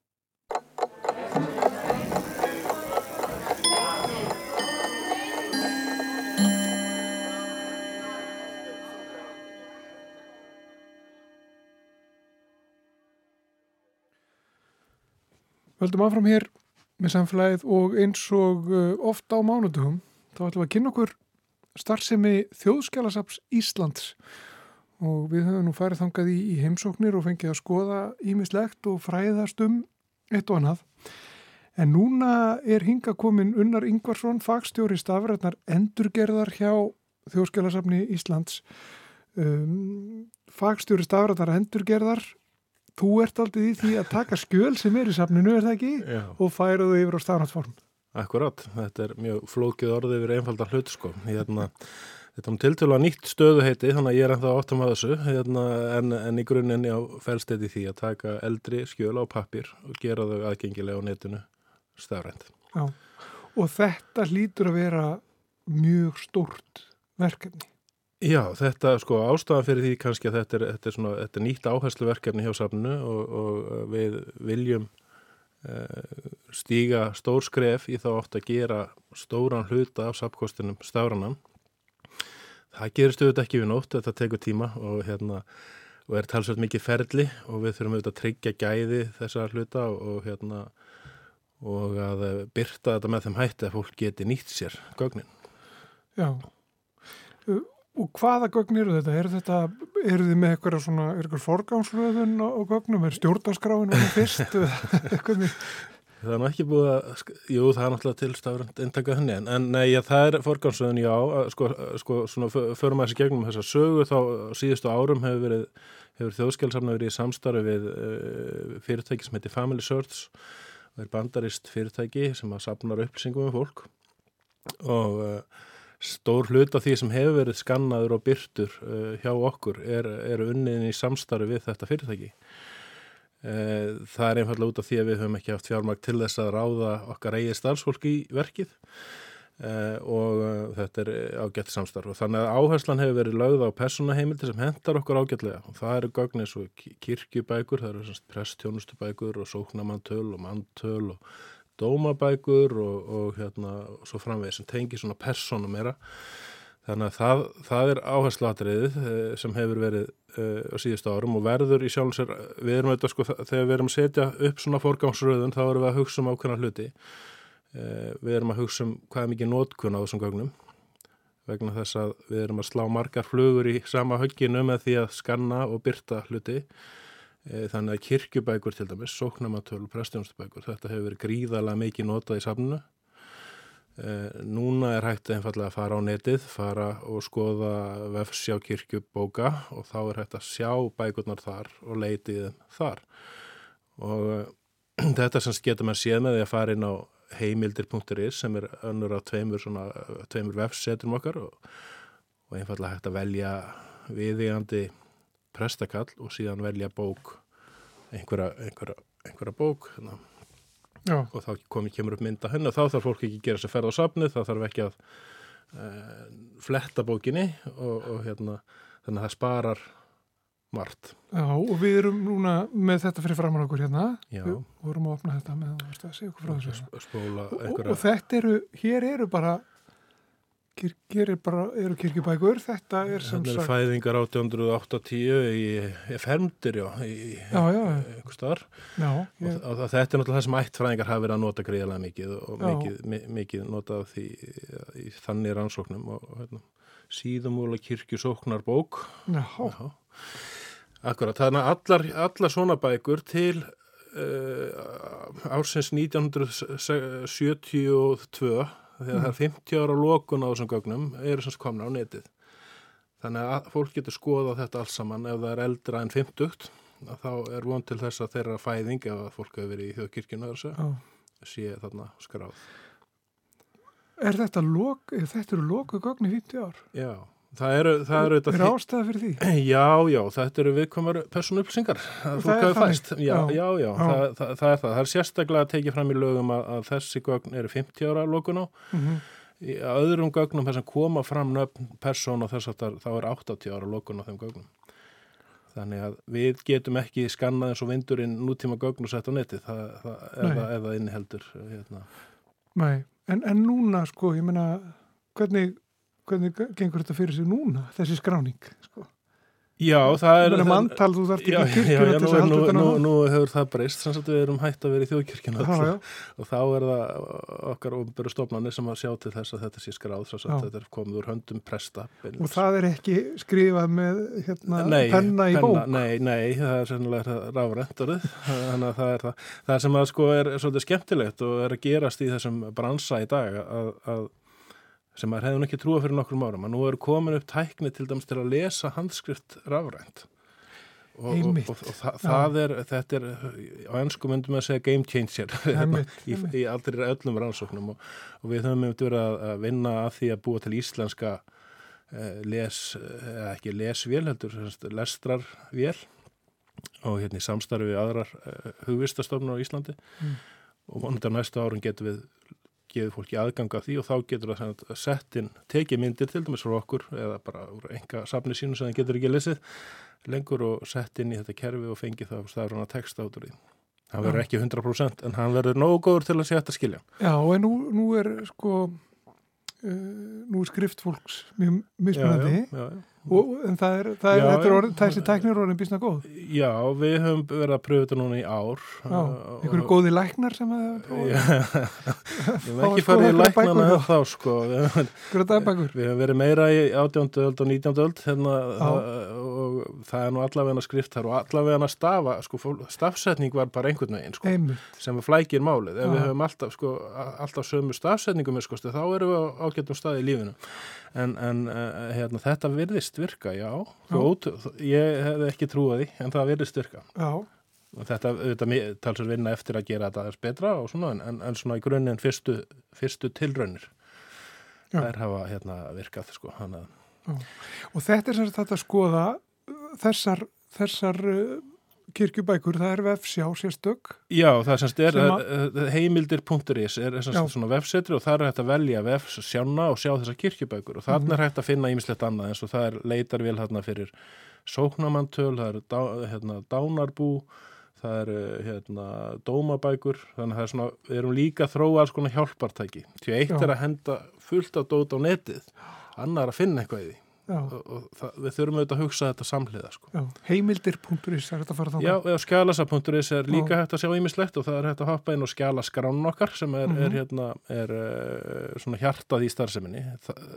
Völdum áfram hér með samfélagið og eins og uh, ofta á mánudugum þá ætlum við að kynna okkur starfsemi þjóðskjálasaps Íslands og við höfum nú farið þangað í, í heimsóknir og fengið að skoða ímislegt og fræðast um eitt og annað. En núna er hinga komin Unnar Ingvarsson, fagstjóri stafrætnar endurgerðar hjá þjóðskjálasapni Íslands. Um, fagstjóri stafrætnar endurgerðar þú ert aldrei í því að taka skjöl sem er í safninu, er það ekki? Já. Og færa þau yfir á stafnarsform. Akkurát, þetta er mjög flókið orðið yfir einfaldan hlut, sko. Hérna, þetta er tiltölu að nýtt stöðu heiti, þannig að ég er ennþá áttum að þessu, hérna, en, en í grunninn á fælstedi því að taka eldri skjöl á pappir og gera þau aðgengilega á netinu stafrænt. Já, og þetta hlýtur að vera mjög stort verkefni. Já, þetta sko ástafan fyrir því kannski að þetta er, þetta er, svona, þetta er nýtt áhersluverkefni hjá safnu og, og við viljum uh, stíga stór skref í þá átt að gera stóran hluta af safnkostinum stafrannan. Það gerist auðvitað ekki við nótt, þetta tekur tíma og, hérna, og er talsveit mikið ferli og við þurfum auðvitað að tryggja gæði þessar hluta og, hérna, og að byrta þetta með þeim hætti að fólk geti nýtt sér gögnin. Já, Og hvaða gögn eru þetta? Er þetta, eru þið með eitthvað svona, er eitthvað forgámsröðun á, á gögnum? Er stjórnarskráin og það fyrst? það er nú ekki búið að, jú það er náttúrulega tilstafrönd intakað henni, en nei, ja, það er forgámsröðun, já, sko, sko svona förum að þessi gegnum þessa sögu þá síðustu árum hefur verið, hefur þjóðskjálfsamna verið í samstarfi við uh, fyrirtæki sem heitir Family Search, það er bandarist fyrirtæki sem að sapnar upplýsingum um fólk og uh, stór hlut af því sem hefur verið skannaður og byrtur uh, hjá okkur er, er unniðin í samstarfi við þetta fyrirtæki. Uh, það er einfallega út af því að við höfum ekki haft fjármæk til þess að ráða okkar eigið starfsfólk í verkið. Uh, og þetta er ágætt samstarf. Og þannig að áherslan hefur verið lögð á personaheimildi sem hendar okkur ágætlega. Og það eru gögnir svo kirkjubækur, það eru prestjónustubækur og sóknamantöl og mantöl og dómabækur og, og hérna svo framvegð sem tengir svona persónum meira. Þannig að það, það er áherslatriðið eh, sem hefur verið uh, á síðustu árum og verður í sjálfsver við erum auðvitað sko þegar við erum að setja upp svona forgangsröðun þá erum við að hugsa um ákveðna hluti. Uh, við erum að hugsa um hvað er mikið nótkunn á þessum gögnum vegna þess að við erum að slá margar flugur í sama högginu með því að skanna og byrta hluti þannig að kirkjubækur til dæmis, sóknamatölu, prestjónstubækur þetta hefur verið gríðalega mikið notað í safnunu e, núna er hægt einfallega að fara á netið fara og skoða vefsjá kirkjubóka og þá er hægt að sjá bækurnar þar og leitið þar. Og e, þetta sem getur maður séð með því að fara inn á heimildir.is sem er önnur á tveimur, svona, tveimur vefseturum okkar og, og einfallega hægt að velja viðígandi prestakall og síðan velja bók einhverja, einhverja, einhverja bók hérna. og þá komi, kemur upp mynda henni og þá þarf fólk ekki að gera sér ferð á safni þá þarf ekki að e, fletta bókinni og, og hérna, þannig að það sparar margt. Já, og við erum núna með þetta fyrir framann okkur hérna. Já. Við vorum að opna þetta með að segja okkur frá þessu. Og, og þetta eru, hér eru bara, hér er bara, eru kirkibækur, þetta er sem sagt. Þetta eru fæðingar 1880 í, í fermdir, já, í einhver starf. Já. Ég... Og, og þetta er náttúrulega það sem ættfræðingar hafi verið að nota greiðlega mikið og mikið, mikið notað því í þannig rannsóknum og hérna, síðumúla kirkjusóknarbók. Já. Já. Akkurat, þannig að allar, allar svona bækur til uh, ársins 1972 þegar mm. það er 50 ára lókun á þessum gögnum eru sem komna á netið. Þannig að fólk getur skoða þetta alls saman ef það er eldra en 50 þá er von til þess að þeirra fæðing ef fólk hefur verið í þjóðkirkjuna sé þarna skráð. Er þetta lók, þetta eru lóku gögn í 50 ár? Já. Það eru, það eru er ástæða fyrir því? Já, já, þetta eru viðkomar persónu upplýsingar það er fæst já, já, já. Það, það, það er það. Það er sérstaklega að tekið fram í lögum að, að þessi gögn eru 50 ára lókun á. Mm -hmm. í öðrum gögnum þess að koma fram nöfn persónu þess að þá er 80 ára lókun á þeim gögnum. Þannig að við getum ekki skannað eins og vindurinn nútíma gögn og sett á neti eða, eða inniheldur hérna. Nei, en, en núna sko, ég menna hvernig hvernig gengur þetta fyrir sig núna, þessi skráning sko? Já, það er... Það er manntal, þú þarf ekki kirkjuna til þess að halda þetta náða. Nú hefur það breyst, þannig að við erum hægt að vera í þjóðkirkjuna og þá er það okkar ofnböru stofnarnir sem að sjá til þess að þetta sé skráð, þess að þetta er komið úr höndum presta. Og það er ekki skrifað með hérna, nei, penna í penna, bók? Nei, nei, það er sennilega ráðrendurð, þannig að það er það. Það sem að sko er svolítið skemmtilegt og er að gerast í þessum bransa í dag að, að sem maður hefði ekki trúa fyrir nokkrum árum að nú eru komin upp tækni til dæmis til að lesa handskrift rafrænt. Og, og, og, og þa það er þetta er, á ennsku myndum að segja game changer í, í aldrei öllum rannsóknum. Og við höfum myndið verið að, að vinna að því að búa til íslenska eh, les, eh, ekki lesvél heldur, lestrarvél. Og hérna í samstarfi við aðrar eh, hugvistastofnur á Íslandi. Mm. og vonandi á næstu árun getum við gefið fólki aðganga því og þá getur það sett inn tekið myndir til dæmis frá okkur eða bara úr enga safni sínu sem það getur ekki lesið lengur og sett inn í þetta kerfi og fengið það stafruna text át úr því. Það verður ekki 100% en hann verður nógu góður til að sé þetta skilja. Já en nú, nú er sko uh, nú er skriftfólks mjög mismunandi. Já, já, já. Og, en það er, það er, já, þetta er orð, þessi tæknir orðin býstna góð? Já, við höfum verið að pröfa þetta núna í ár. Já, einhverju góði læknar sem að prófa? Við höfum ekki farið í læknarna þá sko. Einhverju dagbækur? Við höfum verið meira í 18. öld og 19. öld hérna, það er nú allavega skrift þar og allavega stafa, sko, stafsetning var bara einhvern veginn sko, sem flækir málið. Ef við höfum alltaf, sko, alltaf sömu stafsetningum, sko, þá erum við á ágættum stað í lífinu. En, en uh, hérna, þetta virðist virka, já, Góð, ég hef ekki trúið því en það virðist virka. Já. þetta, þetta talsur vinna eftir að gera þetta betra og svona, en, en svona í grunninn fyrstu, fyrstu tilraunir þær hafa hérna, virkað sko, og þetta er sem þetta að skoða þessar, þessar kirkjubækur, það er vefsjá sérstök Já, það semst er heimildir.is er svona vefsetri og það er hægt að velja vefsjána og sjá þessar kirkjubækur og þannig er hægt að finna ímislegt annað eins og það er leitarvél hérna fyrir sóknamantöl, það er dá, hérna, dánarbú það eru hérna, dómabækur, þannig að það er svona, við erum líka að þróa alls konar hjálpartæki. Því eitt Já. er að henda fullt af dót á netið, annar að finna eitthvað í því. Og, og það, við þurfum auðvitað að hugsa þetta samhliða, sko. Heimildir.is er þetta að fara þá? Já, eða skjalasa.is er líka Já. hægt að sjá ímislegt og það er hægt að hoppa inn og skjala skrán okkar sem er, Mhm. er, hérna, er uh, svona hjartað í starfseminni.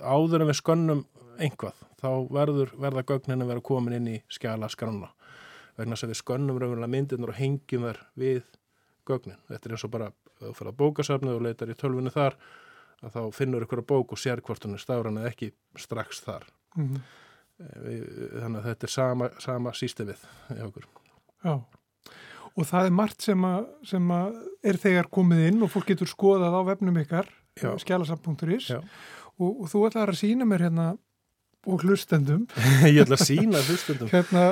Áður en við skönnum einhvað, þá verður, verða gögnin að vera komin inn í skjala skrána. Vegna að við skönnum raunverulega myndirnur og hengjum þær við gögnin. Þetta er eins og bara að fara að bókasafnu og leitar í tölvunni þar að þá finnur ykkur að bók og sér hvort hún er stafran eða ekki strax þar. Eh, Við, þannig að þetta er sama, sama sístemið hjá okkur. Já. Og það er margt sem, að, sem að er þegar komið inn og fólk getur skoðað á vefnum ykkar, Já. skjálasam.is Já. og, og þú ætlar að sína mér hérna og hlustendum. Ég ætla að sína hlustundum hérna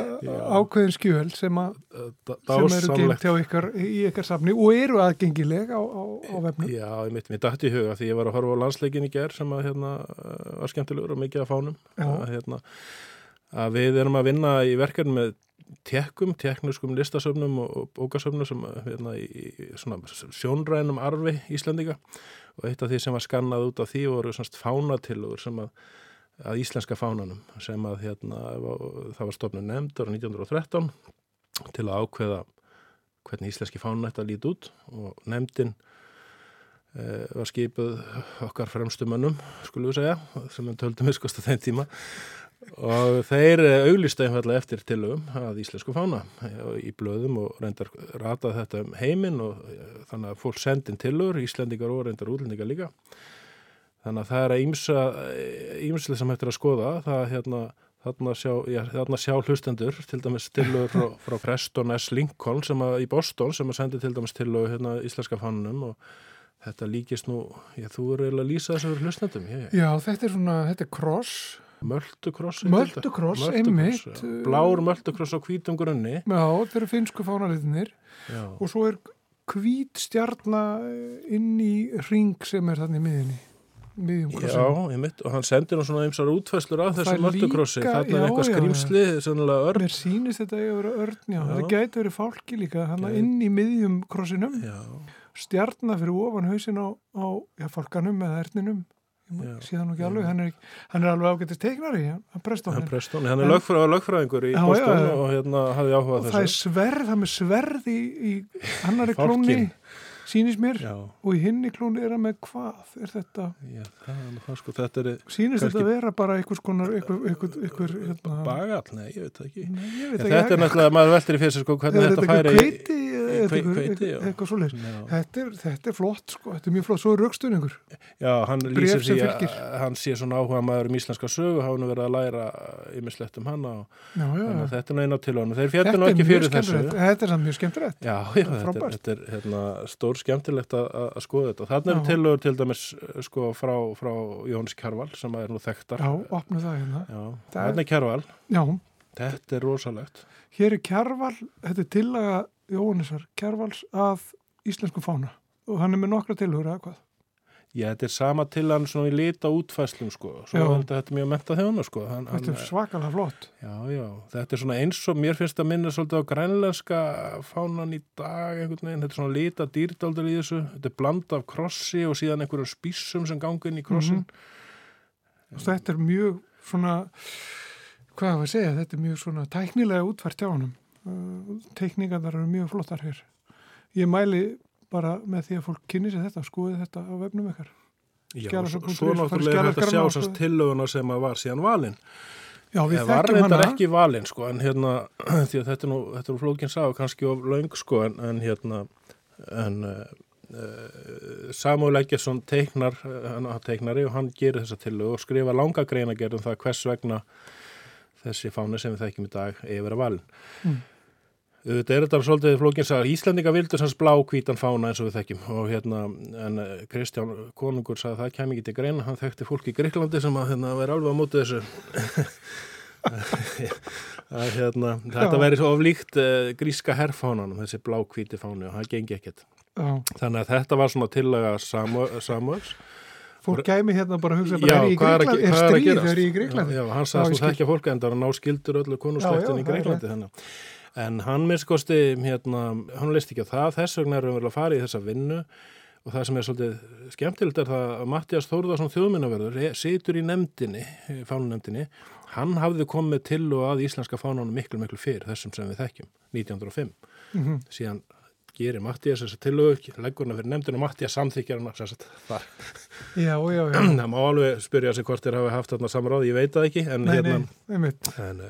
ákveðin skjöl sem, sem eru gengt hjá ykkar í ykkar safni og eru aðgengileg á, á, á vefnum. Já, ég mitt, mér dætti í huga því ég var að horfa á landsleikin í ger sem að hérna var skemmtilegur og mikið að fánum. Að, hérna, að við erum að vinna í verkefni með tekkum, teknuskum listasöfnum og, bókasöfnum sem hérna, í, svona sjónrænum arfi Íslandinga og eitt af því sem var skannað út af því voru svona fánatillugur sem að að íslenska fánanum sem að hérna, það var stofnun nefnd ára 1913 til að ákveða hvernig íslenski fánan ætti að líti út og nefndin eh, var skipuð okkar fremstu mönnum, skulum við segja, sem við töldum viskast á þeim tíma. Og þeir auglýstu einfallega eftir tilögum að íslensku fána eh, í blöðum og reyndar ratað þetta um heiminn og eh, þannig að fólk sendin tilögur, íslendingar og reyndar útlendingar líka Þannig að það er að ímsa, ímslega sem hættir að skoða, það er hérna, þarna sjá, já, þarna sjá hlustendur, til dæmis tilur frá, frá Preston S. Lincoln sem að, í Boston sem að sendi til dæmis tilur hérna íslenska fannunum og þetta líkist nú, já, þú eru eiginlega að lýsa þessu fyrir hlustendum. Ég, Já, þetta er svona, þetta er kross, Möltukross. Möltukross, einmitt. já. Blár möltukross á hvítum grunni. já, þetta eru finsku fánalitinir og svo er hvít stjarnar inn í ring sem er þannig miðinni, já ég mitt, og hann sendir nú svona ymsar útfæslur af Og þessu það er möltukrossi. líka- Þarna er eitthvað skrýmsli, sannlega örn. Mér sýnist þetta að vera örn, já. Já. Þetta gæti verið fálki líka, hann Gæti. inn í miðjum krossinum, stjarnar fyrir ofan hausin á, á já, fálkanum eða erninum, Já. síðan ekki alveg, hann er, hann er alveg ágættist teiknari, hann hann prestónin. Preston, hann er En- lögfræ, lögfræðingur í já. og hérna hafði áhugað Og það er þessu. sverð, það er sverð í, í klóni, sýnist mér, Já, og í hinni klóni er hann með hvað, er þetta, já, það sko, þetta er sýnist þetta vera bara einhvers konar, einhver, hérna, bagall, nei, ég veit það ekki. Nei, veit En ekki, þetta er náttúrulega, maður veltir í fyrir sig sko, hvernig er þetta þetta færi kveiti, eða Kvei- eitthvað- hveiti, já. eitthvað svoleiðis. Já. Þetta þetta er flott sko, þetta er mjög flott, svo er raukstunningur. Já, hann lýsir því að hann sé svona áhuga maður um íslenska sögu, hafa nú verið að læra ymislegt um að já. þetta er eina til honum. Þeir Þetta nú er ekki fyrir þessu. þetta er samt mjög skemmtilegt. Stór skemmtilegt að, að skoða þetta. Þannig Já. er tillögur til dæmis sko, frá, frá Jóhannes Kjarval sem er nú þekktar. Já, opnu það hérna. Já, þannig er Kjarval. Já, Þetta er rosalegt. hér er Kjarval, þetta er tillaga Jóhannesar Kjarvals að íslensku fána og hann er með nokkra tilhugur eða hvað. Já, þetta er sama til hann svona í lita útfæslum sko. Svo Já. er þetta, er mjög mentað þjóna sko. Hann, Þetta er hann, svakalega flott. já, já, þetta er svona eins og mér finnst að minna svolítið á grænlenska fánan í dag einhvern veginn. Þetta er svona lita dýrdaldur í þessu. Þetta er bland af krossi og síðan einhverjum spísum sem gangi inn í krossin. Og þetta er mjög svona, hvað var að segja, þetta er mjög svona tæknilega útfært hjá honum. Uh, Teikningarnar eru mjög flottar hér. Ég mæli bara með því að fólk kynni sér þetta, skoði þetta á vefnum ykkar. Já, svo, náttúrulega er þetta að sjá skjalaskránna og sannst svo- tillöguna sem að var síðan valinn. Já, við Ég var þekkjum reyndar hana. ekki valinn sko, en hérna, því að þetta er nú, þetta er nú flókin sá, kannski of laung sko, en, en hérna, en uh, Samuel Eggerson teiknar, uh, hann er teiknari og hann gerir þessa tillögu og skrifa langa greina gerðum það hvers vegna þessi fáni sem við þekkjum í dag að vera valinn. Mm. Þetta er þetta svolítið flókin sá, Íslandinga vildu sanns blá hvítan fána eins og við þekkjum og hérna, en eh, Kristján Konungur sagði að það kemi ekki til greina, hann þekkti fólk í Greiklandi sem að hérna, vera alveg á móti þessu að hérna, þetta Já. væri svo oflíkt uh, gríska herrfánanum, þessi blá hvíti fáni og það gengi ekkert. Já, Þannig að þetta var svona tillaga Samu- Samuels. fólk gæmi hérna bara að hugsa bara, Já, er hvað er að er er að stríð þegar ég í Greiklandi? Já, hann sagði að þú skil. þekkja fólk en það er að ná skildur öllu konuslættin í það er Greiklandi þannig. En hann minnskosti, hérna, hann leist ekki á það, þess vegna erum við að fara í þessa vinnu og það sem er svolítið skemmtilegt er það að Mattias Þórðarsson þjóðminnaverður situr í nefndinni, fánunemndinni, hann hafði komið til og að íslenska fánunum miklu, miklu fyrr þessum sem við þekkjum, 1905. Mm -hmm. Síðan gerir Mattias þess að tilög, leggur hann fyrir nefndinu Mattias samþykjar hann þar. Já, já, já. Það má alveg spyrja sig hvort þér hafi haft þarna samráð, ég veit það ekki, en nei, hérna... Nei. En,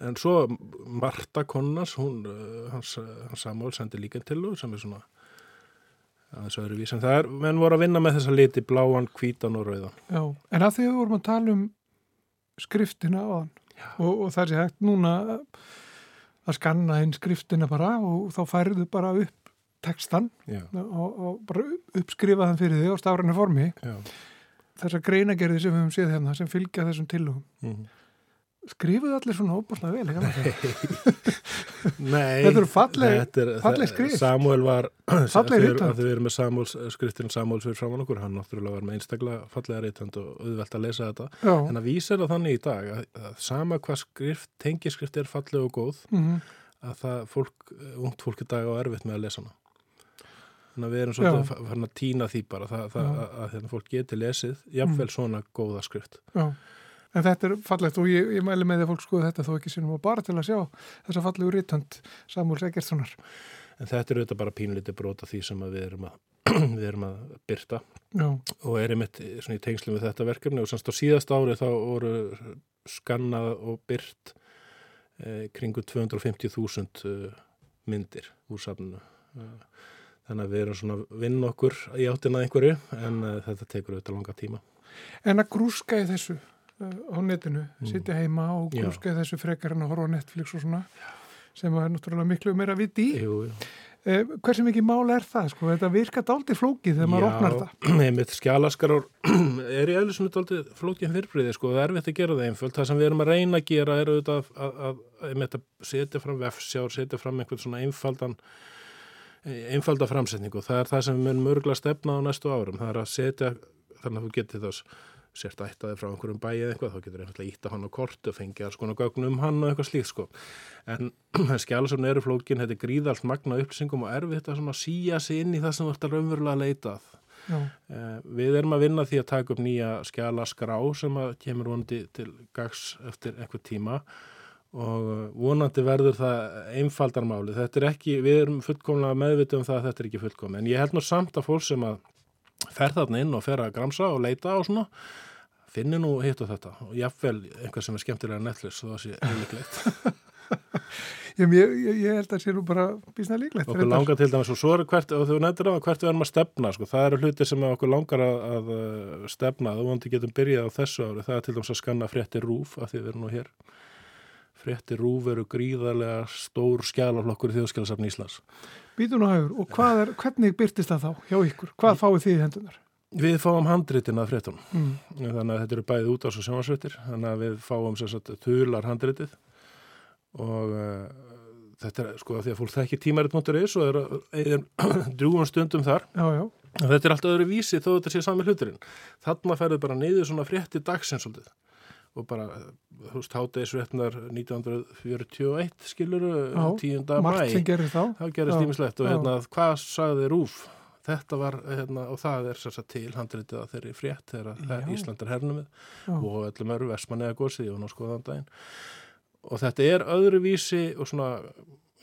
en svo Marta Konnars, hún, hans, hans Samuel sendi líka tilög sem er svona aðeins öðru vísum. Það er, menn voru að vinna með þessa liti, bláan, hvítan og rauðan. Já, en að því við vorum að tala um skriftina á hann og, og það er hægt núna að skanna einn skriftina bara og þá færðu bara upp textan og, og bara uppskrifa þann fyrir þig á stafræna formi. Já. Þessar greinagerði sem við höfum séð hérna sem fylgja þessum tilugum. Mm -hmm. Skrifuðu allir svona óbúrslega vel? Nei. Þetta eru falleg, skrif. Samuel var, falleg rítvand. Þegar við erum með Samuels, skriftin Samuels fyrir framann okkur, hann náttúrulega var með einstaklega fallega rítvand og auðvelt að lesa þetta. Já. En að vísa það þannig í dag að, að sama hvað skrift, tengiskrift er falleg og góð, mm -hmm. að það fólk, ungt fólk í dag á erfitt með að lesa hana. Þannig að við erum svolítið farin að týna því bara, það, það, að, að, að fólk geti lesið, jafnvel mm. svona góða skrift. Já. En þetta er fallegt og ég, ég mæli með því að fólk skoða þetta þó ekki sinum og bara til að sjá þessa fallegu rítönd Samúls Egerssonar. En þetta er auðvitað bara pínliti brota því sem við erum að, við erum að byrta Já. og erum eitt í tengslu með þetta verkefni og semst á síðast ári þá voru skannað og byrt eh, kringu 250.000 eh, myndir úr safnunu. Eh, þannig að við erum svona vinn okkur í áttina einhverju en eh, þetta tekur auðvitað langa tíma. En að grúska í þessu á netinu, mm. sitja heima og grúska þessu frekar en að horfa á Netflix og svona Já. sem er náttúrulega miklu meira viti í. Jú, jú. Eh, hversu mikið mála er það sko, þetta virka dálti flókið þegar maður opnar það. Nefnir skjálaskar er í eðlisunu dálti flókið fyrirbriði sko, það er erfitt að gera það einföld. Það sem við erum að reyna að gera er auðvitað að, að, að, að setja fram vefsjár, setja fram einhvern svona einfaldan einfalda framsetningu, það er það sem við munum örgla stefna á næstu árum, það er að setja þannig að þú getur þess sért ættaði frá einhverjum bæið eitthvað, þá getur einfallega ítta hann á kort og fengið alls konar gögn um hann og eitthvað slíkt sko. En skjálasöfn eru flókin, þetta er gríðalt magna upplýsingum og erfitt að síja sig inn í það sem þú ert að raunverulega að leitað. Eh, við erum að vinna því að taka upp nýja skjálaskrá sem kemur vonandi til gags eftir einhver tíma og vonandi verður það einfaldarmáli. Þetta er ekki, við erum fullkomlega meðvitið um það að þetta er ekki fullkom. En ég held nú samt að fólk sem að fer þarna inn og fer að gramsa og leita og svona. Finnir nú hitt og þetta. Og jáfnvel einhver sem er skemmtilega Netflix og það sé líklegt. Ég, ég, ég held að það sé nú bara bísna líklegt okkur langar til dæmis og svo er hvert og þú nefndir á hvert við erum að stefna sko. það eru hluti sem okkur langar að, að uh, stefna þú vandi getum byrjað á þessu ári. Það er til dæmis að skanna frétti rúf af því við erum nú hér frétti rúf eru gríðarlega stór skjálaflokkur í þjóðskjálasafn Íslands Býtun og hagur, og er, hvernig byrtist það þá hjá ykkur? Hvað fáið þið hendunar? Við fáum handritin að fréttum mm. þannig að þetta eru bæðið út á svo sjónasveitir þannig að við fáum sérstaklega tular handritið og uh, þetta er sko að því að fólk þekkir tímarit.is og er, drúan stundum þar já, já. þetta er allt öðru vísi þó þetta sé sami hluturinn þarna ferður bara niður svona frétti dagsins svolítið og bara, þú veist, hátægisvetnar 1941 skiluru, tíunda mæ þá. Gerist tímislegt og hérna, hvað sagði Rúf? Þetta var, hérna, og það er sérstaklega til handritið að þeirri frétt þegar Ísland er hernumið og öllum öru versmanniða góðsíði og náskoðan daginn. Og þetta er öðruvísi og svona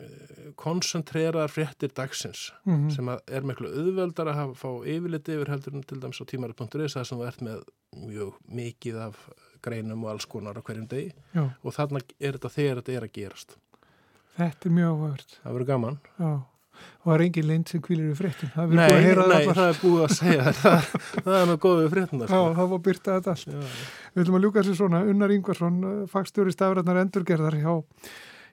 eh, koncentreraðar fréttir dagsins mm -hmm. sem er miklu auðveldar að hafa, fá yfirliti yfir heldur til dæmis á tímari.is það sem þú ert með mjög mikið af greinum og alls konar á hverjum degi Já. og þarna er þetta þegar þetta er að gerast Þetta er mjög áhört Það verður gaman Já. og það er engin lind sem kvílir við fréttum það Nei, nei það er búið að segja það, það er náttúrulega góð við fréttum sko. Já, það var byrtað þetta allt Já. Við viljum að ljúka sér svona, Unnar Ingvarsson eh, fagstjóri stafrætnar endurgerðar hjá,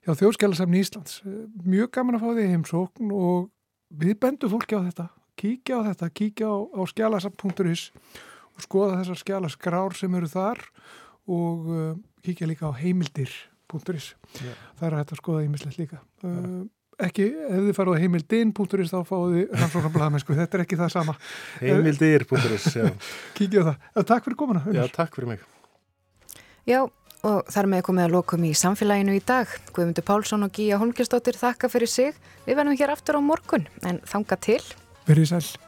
hjá þjóðskjálasafni Íslands. Mjög gaman að fá því heimsókn og við bendum fólki á þetta. Kíkja á þetta, kíkja á, á skjálasafn.is og skoða þessar skjala skrár sem eru þar og uh, kíkja líka á heimildir.is yeah. það er að skoða ímislegt líka. Uh, ekki, ef þið farið á heimildin.is þá fáið þið rannsóknarblæðamenn sko, þetta er ekki það sama. Heimildir.is kíkja á það, Takk fyrir komuna Já, takk fyrir mig. Já, Og þar með komið að lokum í samfélaginu í dag. Guðmundur Pálsson og Gíja Holmgjörnsdóttir þakka fyrir sig. Við verðum hér aftur á morgun en þanga til. Verðið sæl.